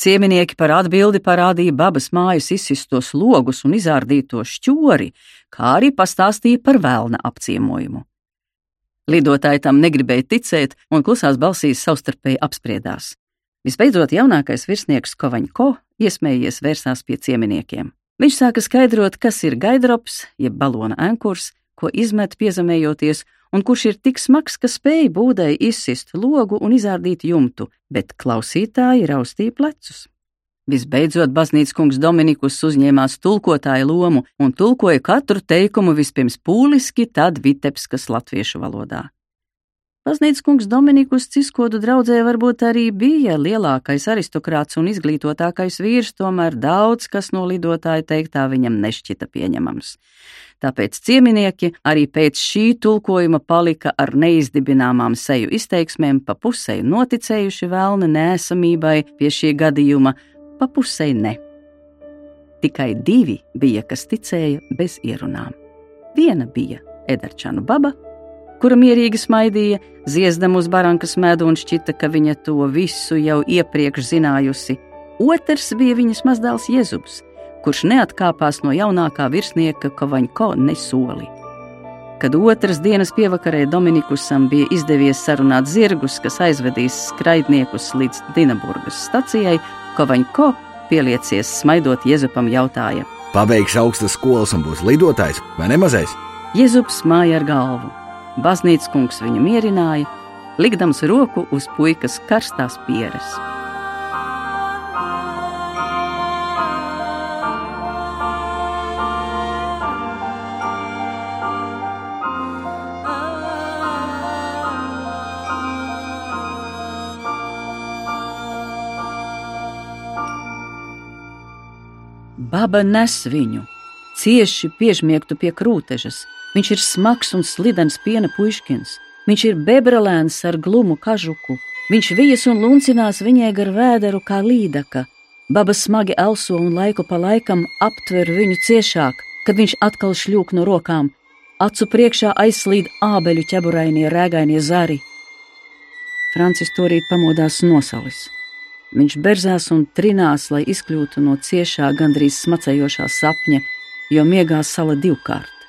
Cieminieki par atbildi parādīja babas mājas izsistos logus un izārdīto šķori, kā arī pastāstīja par vēlna apciemojumu. Lidotāji tam negribēja ticēt un klusās balsīs savstarpēji apspriedās. Visbeidzot, jaunākais virsnieks Kovaņko iesmējies vērsās pie cieminiekiem. Viņš sāka skaidrot, kas ir gaidrops, jeb balona ankurs, ko izmet piezemējoties, un kurš ir tik smags, ka spēj būdai izsist logu un izārdīt jumtu, bet klausītāji raustīja plecus. Visbeidzot, baznīcas kungs Dominikus uzņēmās tulkotāja lomu un tulkoja katru teikumu vispirms pūliski, tad vitebskas latviešu valodā. Baznīcas kungs Dominikus Ciskodu draudzē varbūt arī bija lielākais aristokrāts un izglītotākais vīrs, tomēr daudz kas no lidotāja teiktā viņam nešķita pieņemams. Tāpēc cieminieki arī pēc šī tulkojuma palika ar neizdibināmām seju izteiksmēm, pa pusēji noticējuši vēlna nēsamībai pie šī gadījuma, pa pusēji ne. Tikai divi bija, kas ticēja bez ierunām. Viena bija Edarčānu baba, kura mierīgi smaidīja, ziezdam uz barankas medu un šķita, ka viņa to visu jau iepriekš zinājusi. Otrs bija viņas mazdēls Jēzubs, kurš neatkāpās no jaunākā virsnieka Kovaņko nesoli. Kad otras dienas pievakarē Dominikusam bija izdevies sarunāt zirgus, kas aizvedīs skraidniekus līdz Dinaburgas stacijai, Kovaņko pieliecies smaidot Jēzupam jautāja: Pabeigs augstas skolas un būs lidotājs vai nemazais? Jēzups māja ar galvu. Baznīcas kungs viņu mierināja, likdams roku uz puikas karstās pieres. Baba nes viņu, cieši piežmiegtu pie krūtežas. Viņš ir smags un slidens piena puiškins. Viņš ir bebralēns ar glumu kažuku. Viņš vijas un luncinās viņai gar vēderu kā līdaka. Baba smagi elso un laiku pa laikam aptver viņu ciešāk, kad viņš atkal šļūk no rokām. Acu priekšā aizslīd ābeļu ķeburainie rēgainie zari. Francis to rīt pamodās nosalis. Viņš berzās un trinās, lai izkļūtu no ciešā, gandrīz smacējošā sapņa, jo miegā sala divkārt.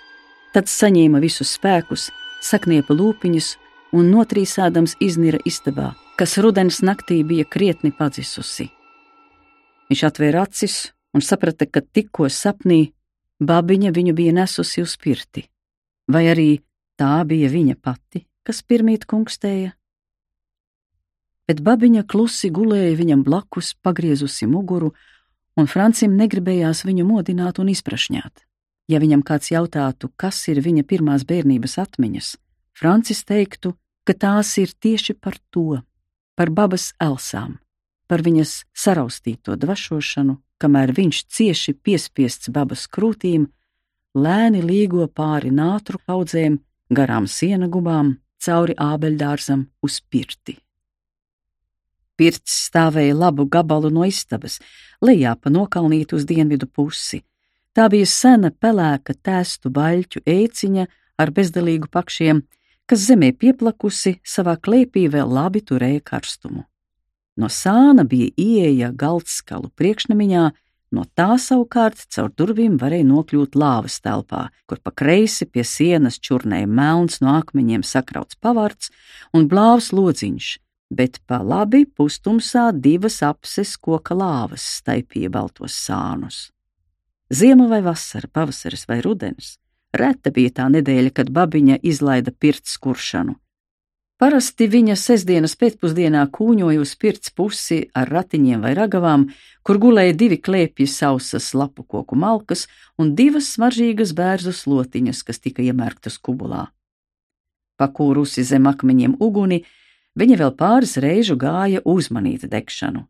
Tad saņēma visus spēkus, sakniepa lūpiņas un notrīsādams iznira istabā, kas rudens naktī bija krietni padzisusi. Viņš atvēra acis un saprata, ka tikko sapnī babiņa viņu bija nesusi uz pirti, vai arī tā bija viņa pati, kas pirmīt kungstēja bet babiņa klusi gulēja viņam blakus, pagriezusi muguru, un Francim negribējās viņu modināt un izprašņāt. Ja viņam kāds jautātu, kas ir viņa pirmās bērnības atmiņas, Francis teiktu, ka tās ir tieši par to, par babas elsām, par viņas saraustīto dvašošanu, kamēr viņš cieši piespiests babas krūtīm, lēni līgo pāri nātru kaudzēm, garām siena gubām, cauri ābeļdārzam uz pirti. Pirts stāvēja labu gabalu no istabas, lejā pa nokalnītu uz dienvidu pusi. Tā bija sena pelēka tēstu baļķu ēciņa ar bezdalīgu pakšiem, kas zemē pieplakusi, savā klēpī vēl labi turēja karstumu. No sāna bija ieeja galdskalu priekšnamiņā, no tā savukārt caur durvīm varēja nokļūt lāvas telpā, kur pa kreisi pie sienas čurnēja melns no akmeņiem sakrauts pavarts un blāvs lodziņš, bet pa labi pustumsā divas apses koka lāvas staipīja baltos sānus. Ziema vai vasara, pavasaris vai rudens, reta bija tā nedēļa, kad babiņa izlaida pirts kuršanu. Parasti viņa sestdienas pēcpusdienā kūņoja uz pirts pusi ar ratiņiem vai ragavām, kur gulēja divi klēpji sausas lapu koku malkas un divas smaržīgas bērzu slotiņas, kas tika iemērktas kubulā. Pakūrusi zem akmeņiem uguni, Viņa vēl pāris reižu gāja uzmanīt degšanu.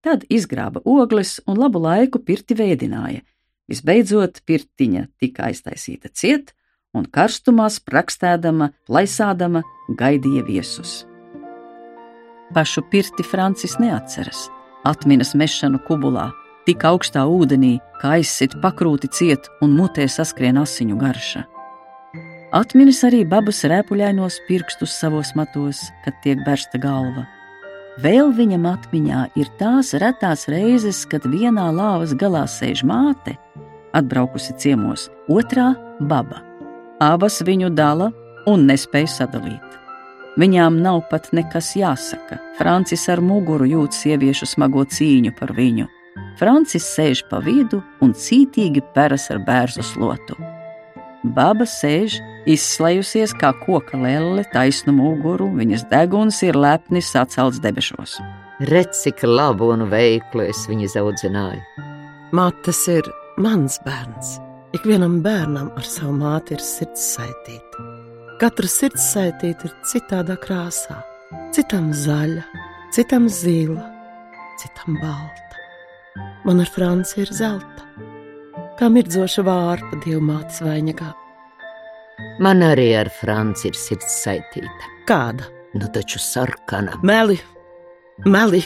Tad izgrāba ogles un labu laiku pirti vēdināja. Visbeidzot, pirtiņa tika aiztaisīta ciet, un karstumā sprakstēdama, plaisādama gaidīja viesus. Pašu pirti Francis neatceras, atminas mešanu kubulā, tik augstā ūdenī, ka aizsit pakrūti ciet un mutē saskrien asiņu garša. Atminis arī babas rēpuļainos pirkstus savos matos, kad tiek bērsta galva. Vēl viņam atmiņā ir tās retās reizes, kad vienā lāvas galā sēž māte, atbraukusi ciemos, otrā - baba. Abas viņu dala un nespēja sadalīt. Viņām nav pat nekas jāsaka. Francis ar muguru jūt sieviešu smago cīņu par viņu. Francis sēž pa vidu un cītīgi peras ar bērnu slotu. Baba sēž izslējusies kā koka lelle, taisnu muguru, viņas deguns ir lepni sacelts debešos. Redz, cik labu un veiklu es viņu izaudzināju. Mātes ir mans bērns. Ikvienam bērnam ar savu māti ir sirds saitīta. Katra sirds saitīta ir citādā krāsā. Citam zaļa, citam zila, citam balta. Man ar Franci ir zelta, kā mirdzoša vārpa dievmātes vainagā. Man arī ar Franci ir sirds saitīta. Kāda? Nu taču sarkana. Meli, meli.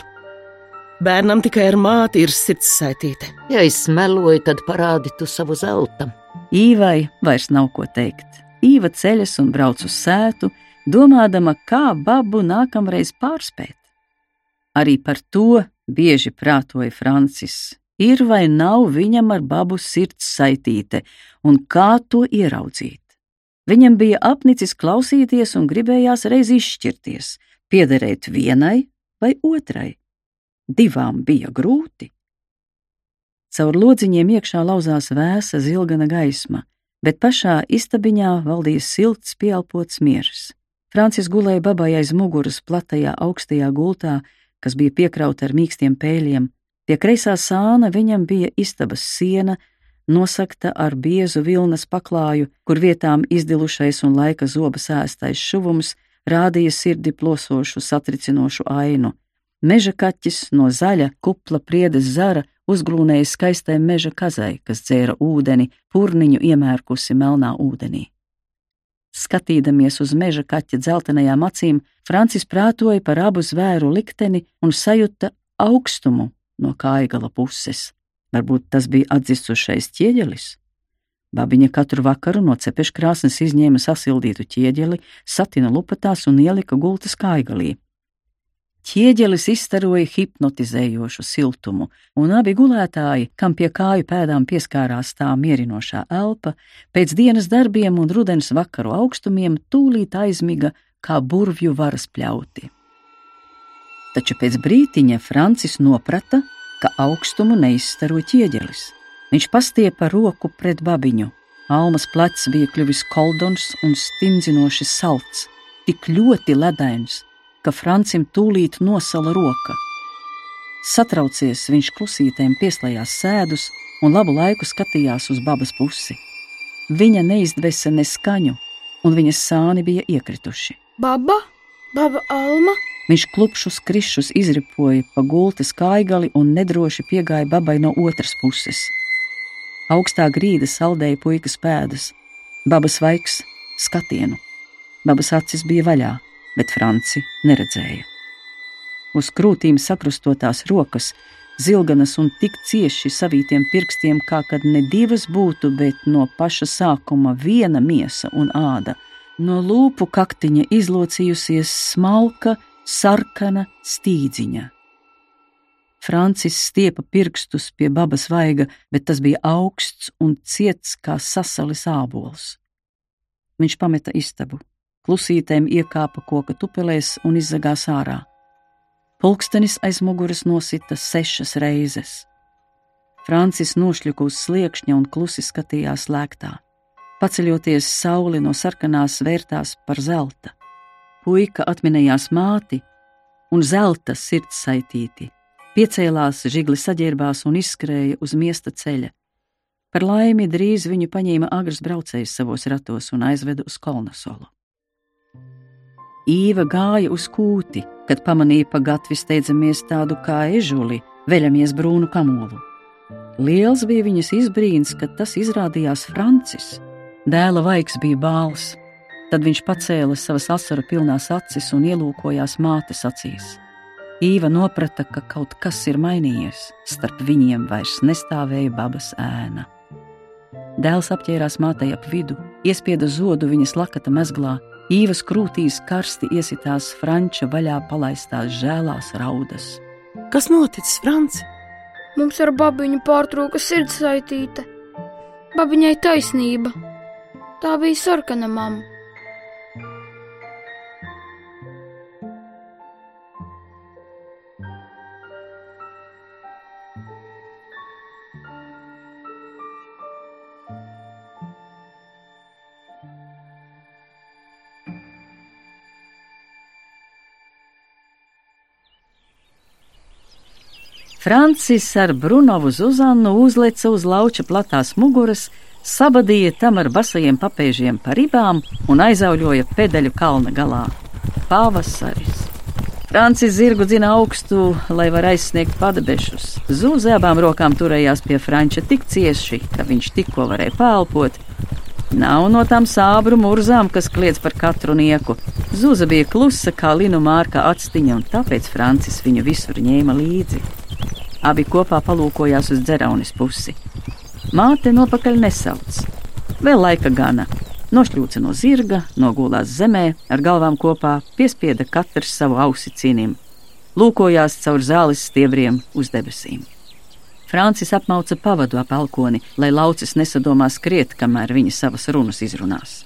Bērnam tikai ar māti ir sirds saitīta. Ja es meloju, tad parādi tu savu zelta. Īvai vairs nav ko teikt. Īva ceļas un brauc uz sētu, domādama, kā babu nākamreiz pārspēt. Arī par to bieži prātoja Francis. Ir vai nav viņam ar babu sirds saitīte, un kā to ieraudzīt? Viņam bija apnicis klausīties un gribējās reiz izšķirties, piederēt vienai vai otrai. Divām bija grūti. Caur lodziņiem iekšā lauzās vēsa zilgana gaisma, bet pašā istabiņā valdīja silts, pieelpots miers. Francis gulēja babai aiz muguras platajā augstajā gultā, kas bija piekrauta ar mīkstiem pēļiem. Pie kreisā sāna viņam bija istabas siena, nosakta ar biezu vilnas paklāju, kur vietām izdilušais un laika zoba sēstais šuvums rādīja sirdi plosošu, satricinošu ainu. Meža kaķis no zaļa, kupla priedes zara uzglūnēja skaistai meža kazai, kas dzēra ūdeni, purniņu iemērkusi melnā ūdenī. Skatīdamies uz meža kaķa dzeltenajām acīm, Francis prātoja par abu zvēru likteni un sajuta augstumu no kaigala puses. Varbūt tas bija atdzistušais ķieģelis? Babiņa katru vakaru no cepeškrāsnes izņēma sasildītu ķieģeli, satina lupatās un ielika gultas kaigalī. Ķieģelis izstaroja hipnotizējošu siltumu, un abi gulētāji, kam pie kāju pēdām pieskārās tā mierinošā elpa, pēc dienas darbiem un rudens vakaru augstumiem tūlīt aizmiga kā burvju varas pļauti. Taču pēc brītiņa Francis noprata, ka augstumu neizstaro ķieģelis. Viņš pastiepa roku pret babiņu. Almas plecs bija kļuvis koldons un stingzinoši salds, tik ļoti ledains, ka Francim tūlīt nosala roka. Satraucies, viņš klusītēm pieslējās sēdus un labu laiku skatījās uz babas pusi. Viņa neizdvesa ne skaņu, un viņas sāni bija iekrituši. Baba, baba Alma! Viņš klupšus krišus izripoja pa gultas kaigali un nedroši piegāja babai no otras puses. Augstā grīda saldēja puikas pēdas, babas vaiks skatienu. Babas acis bija vaļā, bet Franci neredzēja. Uz krūtīm sakrustotās rokas, zilganas un tik cieši savītiem pirkstiem, kā kad ne divas būtu, bet no paša sākuma viena miesa un āda. No lūpu kaktiņa izlocījusies smalka, sarkana stīdziņa. Francis stiepa pirkstus pie babas vaiga, bet tas bija augsts un ciets kā sasalis ābols. Viņš pameta istabu, klusītēm iekāpa koka tupelēs un izzagās ārā. Pulkstenis aiz muguras nosita sešas reizes. Francis nošļuka uz sliekšņa un klusi skatījās lēktā. Paceļoties, saule no sarkanās vērtās par zelta. Puika atminējās māti un zelta sirds saitīti. Piecēlās, žigli saģērbās un izskrēja uz miesta ceļa. Par laimi drīz viņu paņēma agrs braucējs savos ratos un aizveda uz Kolnasolu. Īva gāja uz kūti, kad pamanīja pa gatvi steidzamies tādu kā ežuli, veļamies brūnu kamolu. Liels bija viņas izbrīns, kad tas izrādījās Francis. Dēla vaiks bija bāls, Tad viņš pacēla savas asaru pilnās acis un ielūkojās mātes acīs. Īva noprata, ka kaut kas ir mainījies, starp viņiem vairs nestāvēja babas ēna. Dēls apķērās mātei ap vidu, iespieda zodu viņas lakata mezglā, Īvas krūtīs karsti iesitās franča vaļā palaistās žēlās raudas. Kas noticis, Franci? Mums ar babiņu pārtrūka sirdsaitīte. Babiņai taisnība. Tā bija sarkana mamma. Francis ar Brunovu Zuzannu uzleca uz lauča platās muguras, sabadīja tam ar basajiem papēžiem pa ribām un aizauļoja pedaļu kalna galā. Pavasaris! Francis zirgu dzina augstu, lai var aizsniegt padebešus. Zūze abām rokām turējās pie Franča tik cieši, ka viņš tikko varēja pēlpot. Nav no tām sābru murzām, kas kliedz par katru nieku. Zūza bija klusa kā linu mārka atstiņa, un tāpēc Francis viņu visur ņēma līdzi. Abi kopā palūkojās uz dzeraunis pusi. Māte nopakaļ nesauc. Vēl laika gana. Nošļūca no zirga, nogulās zemē, ar galvām kopā, piespieda katrs savu ausi cīnim. Lūkojās caur zāles stiebriem uz debesīm. Francis apmauca pavadu ap alkoni, lai laucis nesadomā skriet, kamēr viņa savas runas izrunās.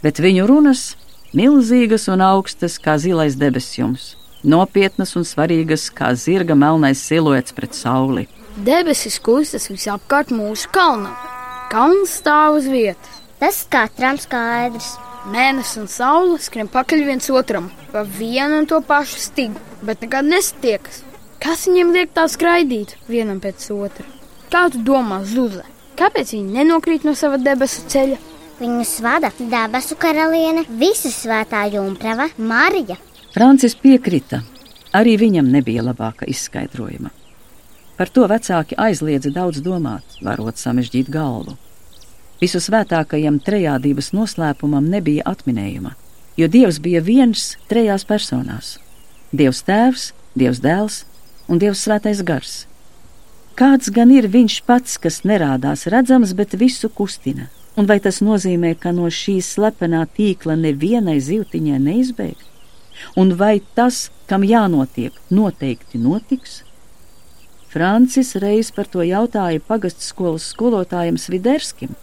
Bet viņu runas milzīgas un augstas kā zilais debesjums, nopietnas un svarīgas kā zirga melnais siluets pret sauli. Debesis kustas visapkārt mūsu kalnam. Kalns stāv uz vietas. Tas katram skaidrs. Mēnesis un saule skrien pakaļ viens otram pa vienu un to pašu stigu, bet nekad nesatiekas. Kas viņiem liek tā skraidīt vienam pēc otra? Kā tu domā, Zuze? Kāpēc viņi nenokrīt no sava debesu ceļa? Viņus vada debesu karaliene, visu svētā jumprava Marija. Francis piekrita. Arī viņam nebija labāka izskaidrojuma. Par to vecāki aizliedza daudz domāt, varot samežģīt galvu. Visu svētākajam trejādības noslēpumam nebija atminējuma, jo Dievs bija viens trejās personās - Dievs Tēvs, Dievs Dēls un Dievs Svētais Gars. Kāds gan ir viņš pats, kas nerādās redzams, bet visu kustina? Un vai tas nozīmē, ka no šīs slepenā tīkla nevienai zivtiņai neizbēgt? Un vai tas, kam jānotiek, noteikti notiks? Francis reiz par to jautāja pagastu skolas skolotājam Sviderskim.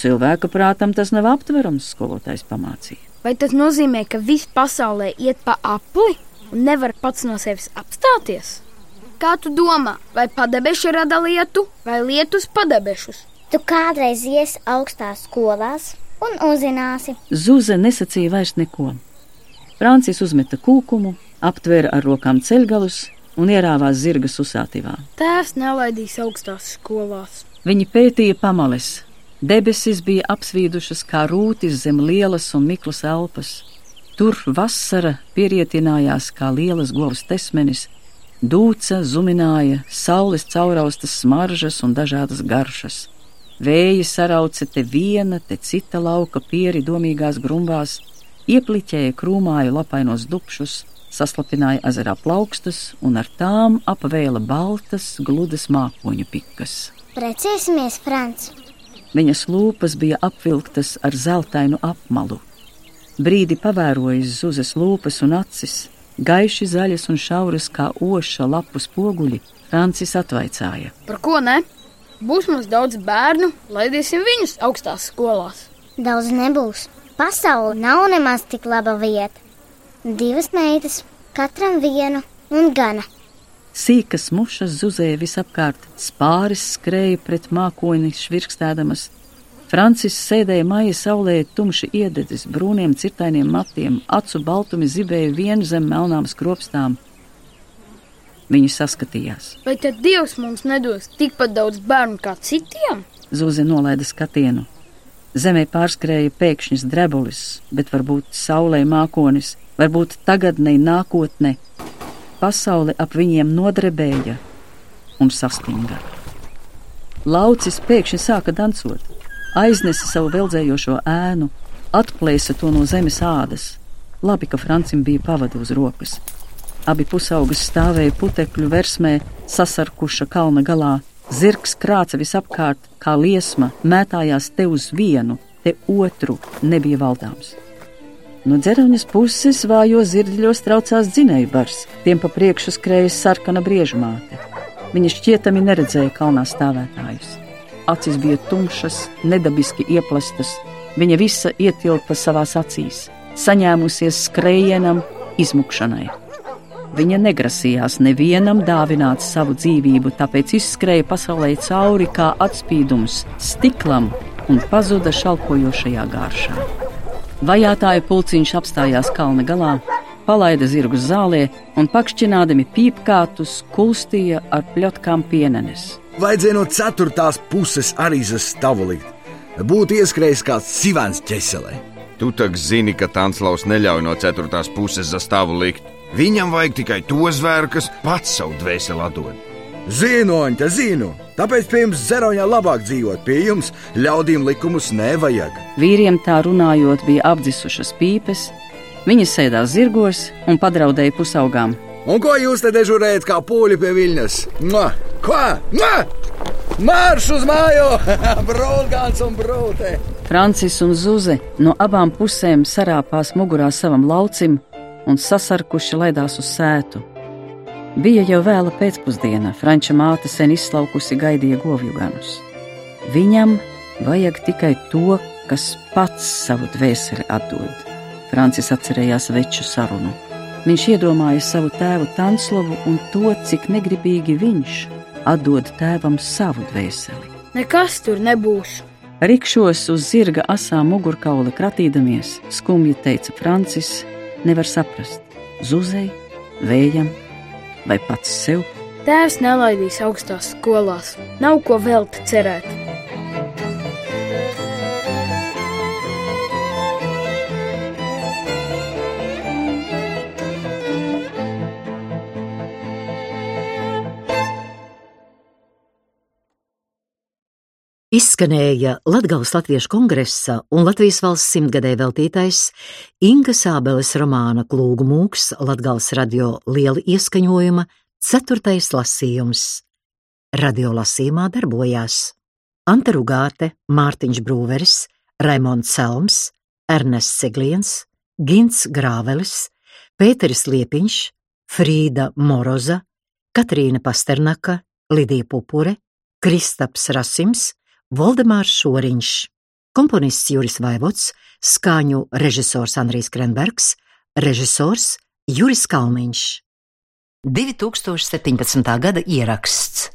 Cilvēka prātam tas nav aptverams, skolotājs pamācīja. Vai tas nozīmē, ka viss pasaulē iet pa apli un nevar pats no sevis apstāties? Kā tu domā, vai padebeši rada lietu, vai lietus padebešus? Tu kādreiz iesi augstās skolās un uzzināsi. Zuze nesacīja vairs neko. Francis uzmeta kūkumu, aptvēra ar rokām ceļgalus un ierāvās zirga susātivā. Tēvs nelaidīs augstās skolās. Viņi pētīja pamales. Debesis bija apsvīdušas kā rūtis zem lielas un miklas elpas. Tur vasara pierietinājās kā lielas govs tesmenis, dūca zumināja saules cauraustas smaržas un dažādas garšas. Vēji sarauca te viena, te cita lauka pieri domīgās grumbās, iepliķēja krūmāju lapainos dupšus, saslapināja ezerā plaukstas un ar tām apvēla baltas, gludas mākoņu pikas. Precēsimies, Frants! Viņas lūpas bija apvilktas ar zeltainu apmalu. Brīdi pavērojis zuzes lūpas un acis, gaiši zaļas un šauras kā oša lapu spoguļi, Francis atvaicāja: Par ko ne? Būs mums daudz bērnu, laidīsim viņus augstās skolās. Daudz nebūs. Pasaule nav nemaz tik laba vieta. Divas meitas, katram vienu un gana. Sīkas mušas zuzēja visapkārt, spāris skrēja pret mākoņi švirkstēdamas. Francis sēdēja maija saulē, tumši iededzis, brūniem cirtainiem matiem, acu baltumi zibēja vien zem melnām skropstām. Viņi saskatījās. Vai tad Dievs mums nedos tikpat daudz bērnu kā citiem? Zūze nolaida skatienu. Zemē pārskrēja pēkšņs drebulis, bet varbūt saulē mākonis, varbūt tagadnē, nākotnē. Pasaule ap viņiem nodrebēja un sastinga. Laucis pēkšņi sāka dancot, aiznesa savu veldzējošo ēnu, atplēsa to no zemes ādas. Labi, ka Francim bija pavadu uz rokas. Abi pusaugas stāvēja putekļu versmē, sasarkuša kalna galā. Zirgs krāca visapkārt, kā liesma, mētājās te uz vienu, te otru, nebija valdāms. No dzerauņas puses vājo zirģļos traucās dzinēju bars, tiem pa priekšu skrēja sarkana briežmāte. Viņa šķietami neredzēja kalnā stāvētājus. Acis bija tumšas, nedabiski ieplestas, viņa visa ietilpa savās acīs, saņēmusies skrējienam, izmukšanai. Viņa negrasījās nevienam dāvināt savu dzīvību, tāpēc izskrēja pasaulē cauri kā atspīdums stiklam un pazuda šalpojošajā gāršā. Vajātāju pulciņš apstājās kalna galā, palaida zirgus zālē un pakšķinādami pīpkātus kulstīja ar pļotkām pienenes. Vajadzēja no ceturtās puses arī likt. Būtu ieskrējis kāds sivens ķeselē. Tu tak zini, ka Tanslaus neļauj no ceturtās puses za stāvu likt. Viņam vajag tikai to zvēru, kas pats savu dvēseli atdod. Zinu, Aņta, zinu. Tāpēc pie jums zeroņā labāk dzīvot. Pie jums ļaudīm likumus nevajag. Vīriem tā runājot, bija apdzisušas pīpes, viņi sēdās zirgos un padraudēja pusaugām. Un ko jūs te dežurējat kā pūļi pie viļņas? Mua! Ko? Mua! Marš uz māju! Brūgāns un brūtē! Francis un Zuze no abām pusēm sarāpās mugurā savam laucim un sasarkuši laidās uz sētu. Bija jau vēla pēcpusdiena, Franča māte sen izslaukusi gaidīja govju ganus. Viņam vajag tikai to, kas pats savu dvēseli atdod. Francis atcerējās veču sarunu. Viņš iedomāja savu tēvu Tanslovu un to, cik negribīgi viņš atdod tēvam savu dvēseli. Nekas tur nebūs. Rikšos uz zirga asā mugurkaula kratīdamies, skumji teica Francis, nevar saprast, zuzei, vējam vai pats sev. Tēvs nelaidīs augstās skolās, nav ko velti cerēt. Izskanēja Latvijas Latviešu kongresa un Latvijas valsts simtgadē veltītais Inga Sābeles romāna Klūgu mūks Latvijas radio liela ieskaņojuma ceturtais lasījums. Radio lasījumā darbojās Anta Rugāte, Mārtiņš Brūveris, Raimonds Selms, Ernests Segliens, Gins Grāvelis, Pēteris Liepiņš, Frīda Moroza, Katrīna Pasternaka, Lidija Pupure, Kristaps Rasims, Voldemārs Šoriņš, komponists Juris Vaivots, skaņu režisors Andrijs Krenbergs, režisors Juris Kalniņš. 2017. gada ieraksts